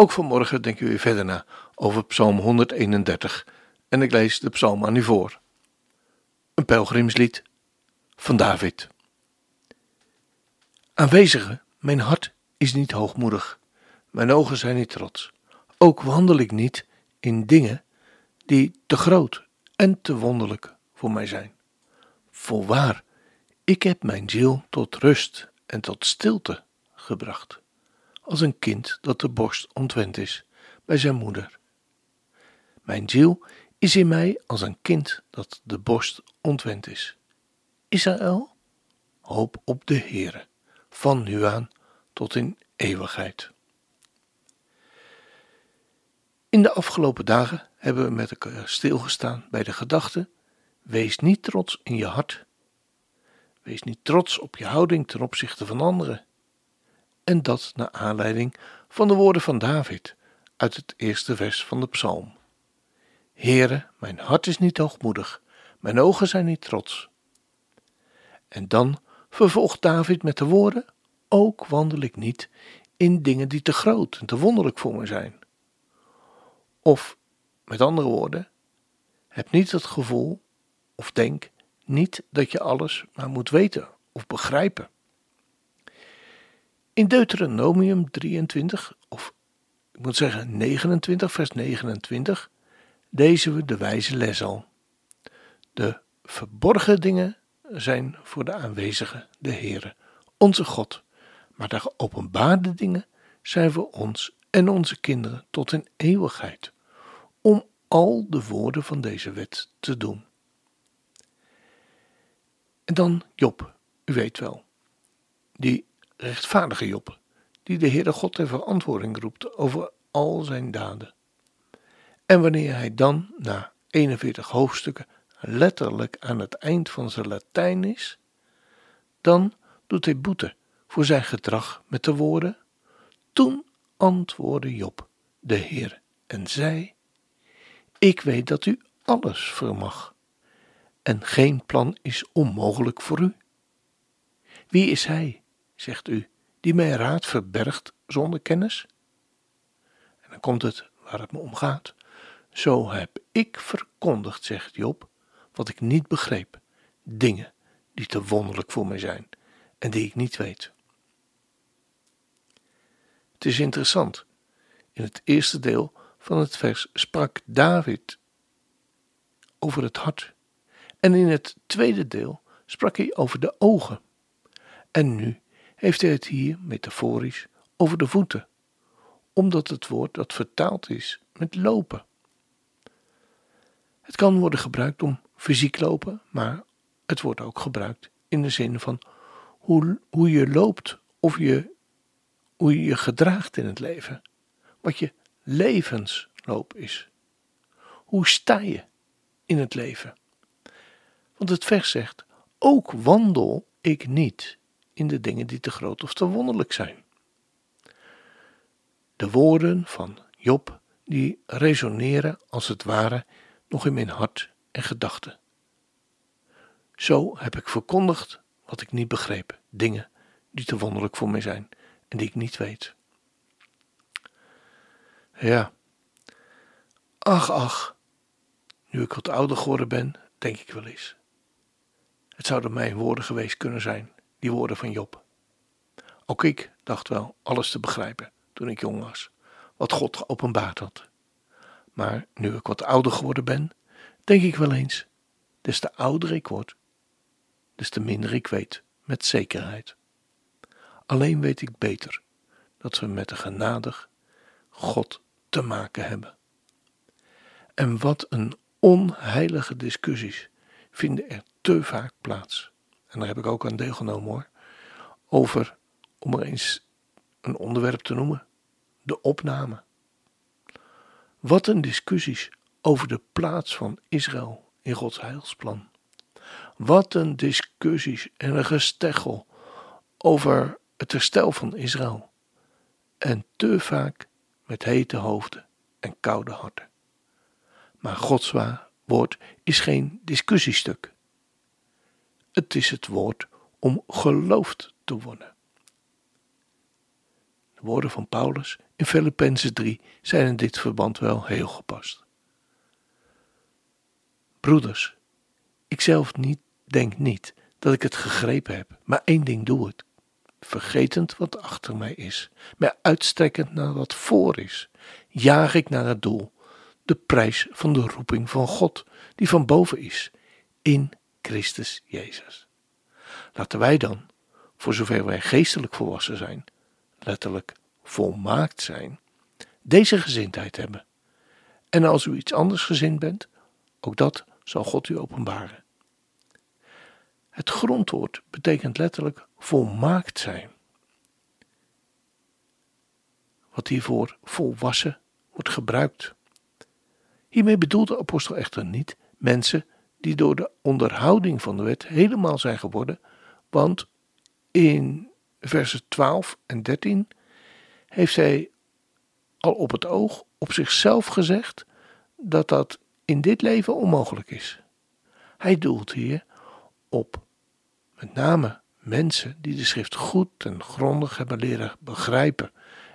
Ook vanmorgen denken we weer verder na over Psalm 131 en ik lees de psalm aan u voor. Een pelgrimslied van David. Aanwezige, mijn hart is niet hoogmoedig, mijn ogen zijn niet trots. Ook wandel ik niet in dingen die te groot en te wonderlijk voor mij zijn. Voorwaar, ik heb mijn ziel tot rust en tot stilte gebracht, als een kind dat de borst ontwend is bij zijn moeder. Mijn ziel is in mij als een kind dat de borst ontwend is. Israël, hoop op de Heere, van nu aan tot in eeuwigheid. In de afgelopen dagen hebben we met elkaar stilgestaan bij de gedachte: wees niet trots in je hart. Wees niet trots op je houding ten opzichte van anderen. En dat naar aanleiding van de woorden van David uit het eerste vers van de psalm. Heere, mijn hart is niet hoogmoedig, mijn ogen zijn niet trots. En dan vervolgt David met de woorden: Ook wandel ik niet in dingen die te groot en te wonderlijk voor me zijn. Of, met andere woorden, heb niet het gevoel of denk niet dat je alles maar moet weten of begrijpen. In Deuteronomium 23, of ik moet zeggen 29, vers 29, lezen we de wijze les al. De verborgen dingen zijn voor de aanwezige de Heere, onze God, maar de geopenbaarde dingen zijn voor ons en onze kinderen tot in eeuwigheid, om al de woorden van deze wet te doen. En dan Job, u weet wel, die rechtvaardige Job, die de Heere God ter verantwoording roept over al zijn daden. En wanneer hij dan na 41 hoofdstukken letterlijk aan het eind van zijn Latijn is, dan doet hij boete voor zijn gedrag met de woorden: Toen antwoordde Job, de Heer, en zei: Ik weet dat u alles vermag, en geen plan is onmogelijk voor u. Wie is hij, zegt u, die mijn raad verbergt zonder kennis? En dan komt het waar het me om gaat. Zo heb ik verkondigd, zegt Job, wat ik niet begreep, dingen die te wonderlijk voor mij zijn en die ik niet weet. Het is interessant. In het eerste deel van het vers sprak David over het hart. En in het tweede deel sprak hij over de ogen. En nu heeft hij het hier metaforisch over de voeten, omdat het woord dat vertaald is met lopen. Het kan worden gebruikt om fysiek lopen, maar het wordt ook gebruikt in de zin van hoe, hoe je loopt of je, hoe je je gedraagt in het leven. Wat je levensloop is. Hoe sta je in het leven? Want het vers zegt: Ook wandel ik niet in de dingen die te groot of te wonderlijk zijn. De woorden van Job die resoneren als het ware nog in mijn hart en gedachten. Zo heb ik verkondigd wat ik niet begreep, dingen die te wonderlijk voor mij zijn en die ik niet weet. Ja, ach, ach, nu ik wat ouder geworden ben, denk ik wel eens. Het zouden mijn woorden geweest kunnen zijn, die woorden van Job. Ook ik dacht wel alles te begrijpen toen ik jong was, wat God geopenbaard had. Maar nu ik wat ouder geworden ben, denk ik wel eens, des te ouder ik word, des te minder ik weet met zekerheid. Alleen weet ik beter dat we met een genadig God te maken hebben. En wat een onheilige discussies vinden er te vaak plaats. En daar heb ik ook aan deelgenomen hoor. Over, om eens een onderwerp te noemen, de opname. Wat een discussies over de plaats van Israël in Gods heilsplan. Wat een discussies en een gesteggel over het herstel van Israël. En te vaak met hete hoofden en koude harten. Maar Gods woord is geen discussiestuk. Het is het woord om geloofd te worden. De woorden van Paulus in Filippenzen 3 zijn in dit verband wel heel gepast. Broeders, ik zelf niet, denk niet dat ik het gegrepen heb, maar één ding doe ik. Vergetend wat achter mij is, mij uitstrekkend naar wat voor is, jaag ik naar het doel, de prijs van de roeping van God, die van boven is, in Christus Jezus. Laten wij dan, voor zover wij geestelijk volwassen zijn, letterlijk volmaakt zijn, deze gezindheid hebben. En als u iets anders gezind bent, ook dat zal God u openbaren. Het grondwoord betekent letterlijk volmaakt zijn. Wat hiervoor volwassen wordt gebruikt. Hiermee bedoelt de apostel echter niet mensen die door de onderhouding van de wet helemaal zijn geworden, want in versen 12 en 13 heeft hij al op het oog op zichzelf gezegd dat dat in dit leven onmogelijk is. Hij doelt hier op met name mensen die de schrift goed en grondig hebben leren begrijpen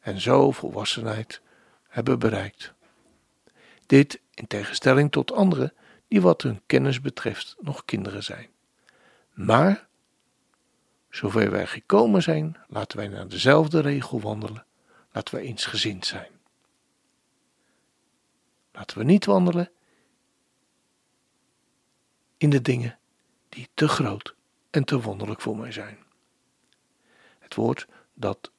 en zo volwassenheid hebben bereikt. Dit in tegenstelling tot anderen die wat hun kennis betreft nog kinderen zijn. Maar, zover wij gekomen zijn, laten wij naar dezelfde regel wandelen, laten wij eensgezind zijn. Laten we niet wandelen in de dingen die te groot en te wonderlijk voor mij zijn. Het woord dat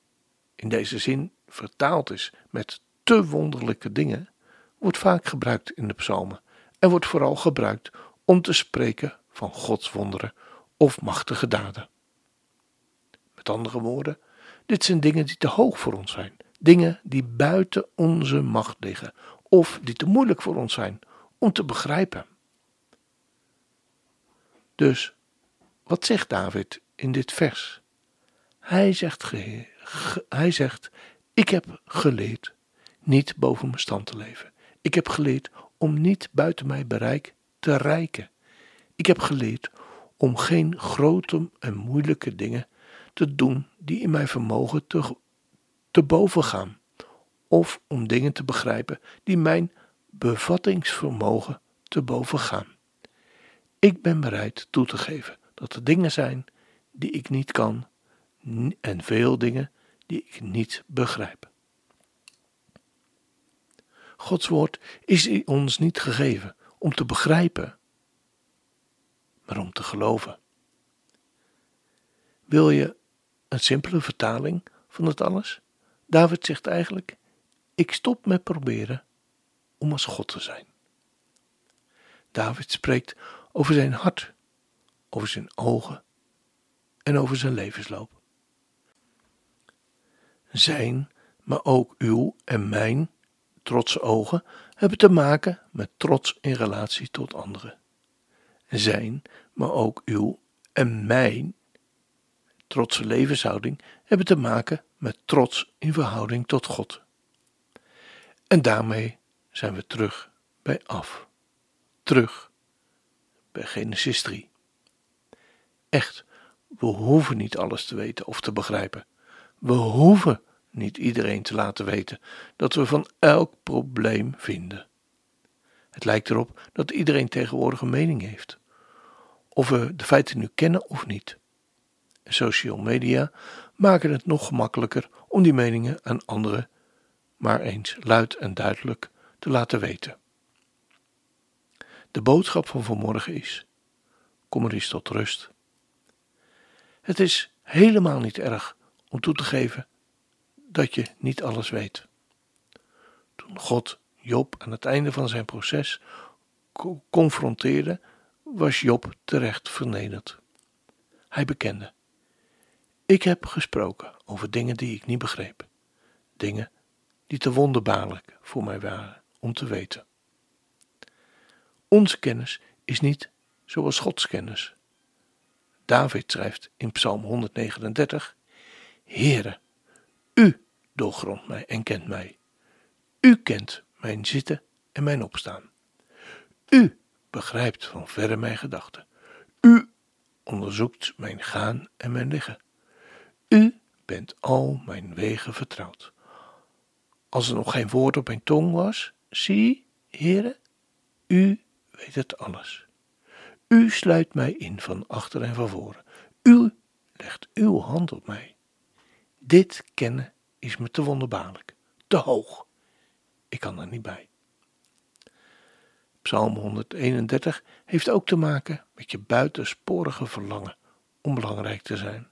in deze zin vertaald is met te wonderlijke dingen, wordt vaak gebruikt in de psalmen en wordt vooral gebruikt om te spreken van Gods wonderen of machtige daden. Met andere woorden, dit zijn dingen die te hoog voor ons zijn, dingen die buiten onze macht liggen of die te moeilijk voor ons zijn om te begrijpen. Dus, wat zegt David in dit vers? Hij zegt, hij zegt: Ik heb geleerd niet boven mijn stand te leven. Ik heb geleerd om niet buiten mijn bereik te rijken. Ik heb geleerd om geen grote en moeilijke dingen te doen die in mijn vermogen te, te boven gaan, of om dingen te begrijpen die mijn bevattingsvermogen te boven gaan. Ik ben bereid toe te geven dat er dingen zijn die ik niet kan en veel dingen die ik niet begrijp. Gods woord is ons niet gegeven om te begrijpen, maar om te geloven. Wil je een simpele vertaling van het alles? David zegt eigenlijk: Ik stop met proberen om als God te zijn. David spreekt over zijn hart, over zijn ogen en over zijn levensloop. Zijn, maar ook uw en mijn trotse ogen hebben te maken met trots in relatie tot anderen. Zijn, maar ook uw en mijn trotse levenshouding hebben te maken met trots in verhouding tot God. En daarmee zijn we terug bij af. Terug bij Genesis 3. Echt, we hoeven niet alles te weten of te begrijpen. We hoeven niet iedereen te laten weten dat we van elk probleem vinden. Het lijkt erop dat iedereen tegenwoordig een mening heeft. Of we de feiten nu kennen of niet. Social media maken het nog gemakkelijker om die meningen aan anderen maar eens luid en duidelijk te laten weten. De boodschap van vanmorgen is: kom er eens tot rust. Het is helemaal niet erg om toe te geven dat je niet alles weet. Toen God Job aan het einde van zijn proces confronteerde, was Job terecht vernederd. Hij bekende: Ik heb gesproken over dingen die ik niet begreep, dingen die te wonderbaarlijk voor mij waren om te weten. Onze kennis is niet zoals Gods kennis. David schrijft in Psalm 139: Heere, doorgrondt mij en kent mij. U kent mijn zitten en mijn opstaan. U begrijpt van verre mijn gedachten. U onderzoekt mijn gaan en mijn liggen. U bent al mijn wegen vertrouwd. Als er nog geen woord op mijn tong was, zie, Heere, u weet het alles. U sluit mij in van achter en van voren. U legt uw hand op mij. Dit kennen is me te wonderbaarlijk, te hoog. Ik kan er niet bij. Psalm 131 heeft ook te maken met je buitensporige verlangen om belangrijk te zijn.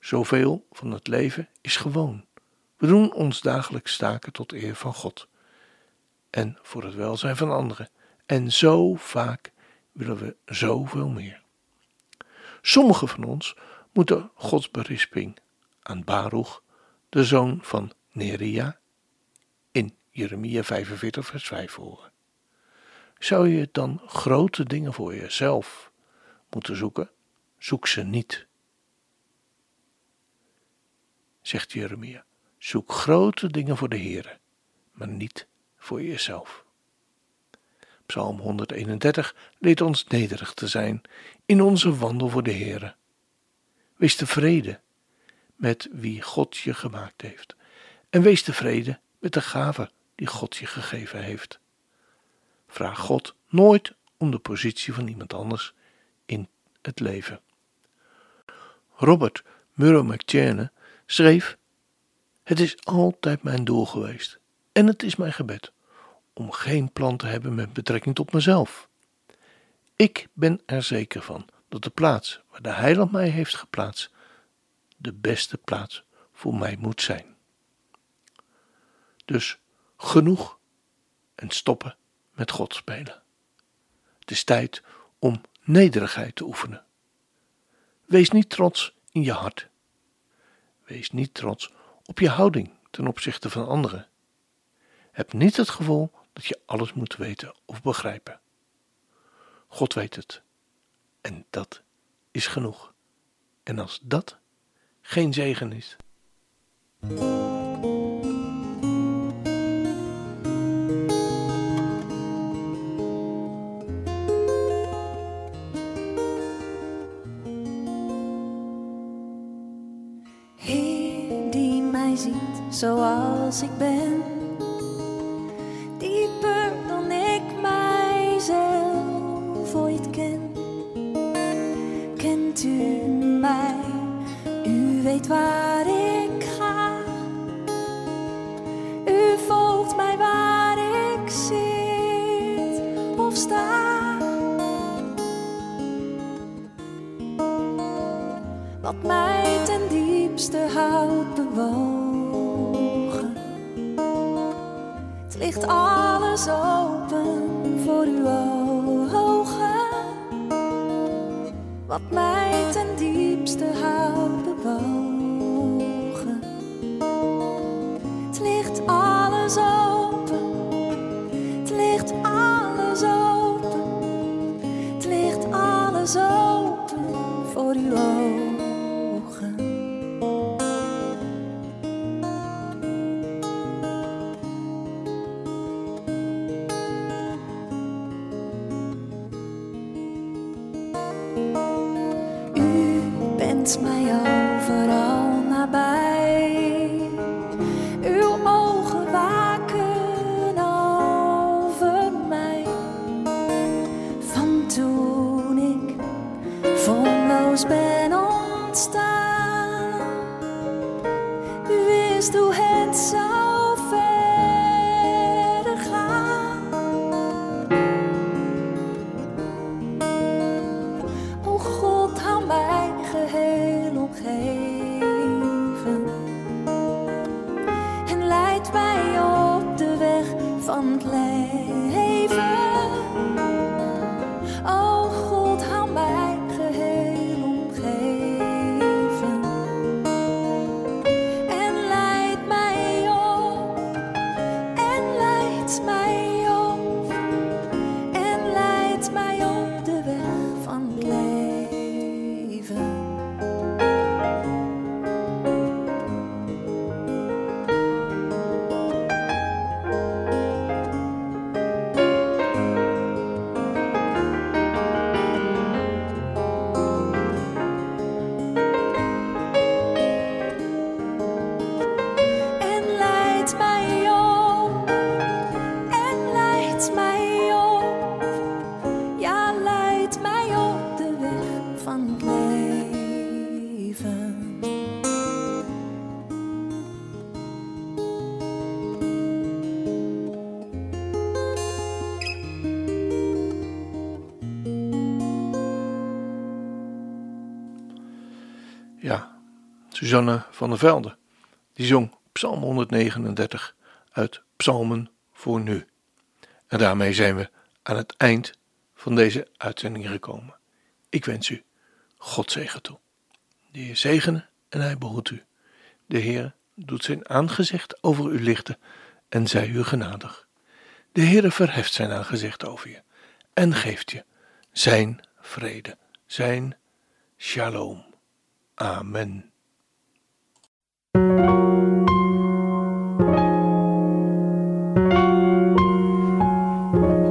Zoveel van het leven is gewoon. We doen ons dagelijks staken tot eer van God en voor het welzijn van anderen. En zo vaak willen we zoveel meer. Sommigen van ons moeten Gods berisping aan Baruch, de zoon van Neria, in Jeremia 45, vers 5 horen. Zou je dan grote dingen voor jezelf moeten zoeken? Zoek ze niet. Zegt Jeremia, zoek grote dingen voor de Heere, maar niet voor jezelf. Psalm 131 leert ons nederig te zijn in onze wandel voor de Heere. Wees tevreden met wie God je gemaakt heeft en wees tevreden met de gave die God je gegeven heeft. Vraag God nooit om de positie van iemand anders in het leven. Robert Murrow McCherne schreef: Het is altijd mijn doel geweest en het is mijn gebed om geen plan te hebben met betrekking tot mezelf. Ik ben er zeker van dat de plaats waar de Heiland mij heeft geplaatst de beste plaats voor mij moet zijn. Dus genoeg en stoppen met God spelen. Het is tijd om nederigheid te oefenen. Wees niet trots in je hart. Wees niet trots op je houding ten opzichte van anderen. Heb niet het gevoel dat je alles moet weten of begrijpen. God weet het. En dat is genoeg. En als dat geen zegen is. Heer die mij ziet zoals ik ben, Waar ik. Wat mij ten diepste houdt bewogen. Het ligt alles open voor uw ogen. Wat mij ten diepste houdt bewogen. Vonloos ben ontstaan. Wist hoe het zou Suzanne van der Velde, die zong Psalm 139 uit Psalmen voor nu. En daarmee zijn we aan het eind van deze uitzending gekomen. Ik wens u God zegen toe. De Heer zegene en hij behoedt u. De Heer doet zijn aangezicht over u lichten en zij u genadig. De Heer verheft zijn aangezicht over je en geeft je zijn vrede, zijn shalom. Amen.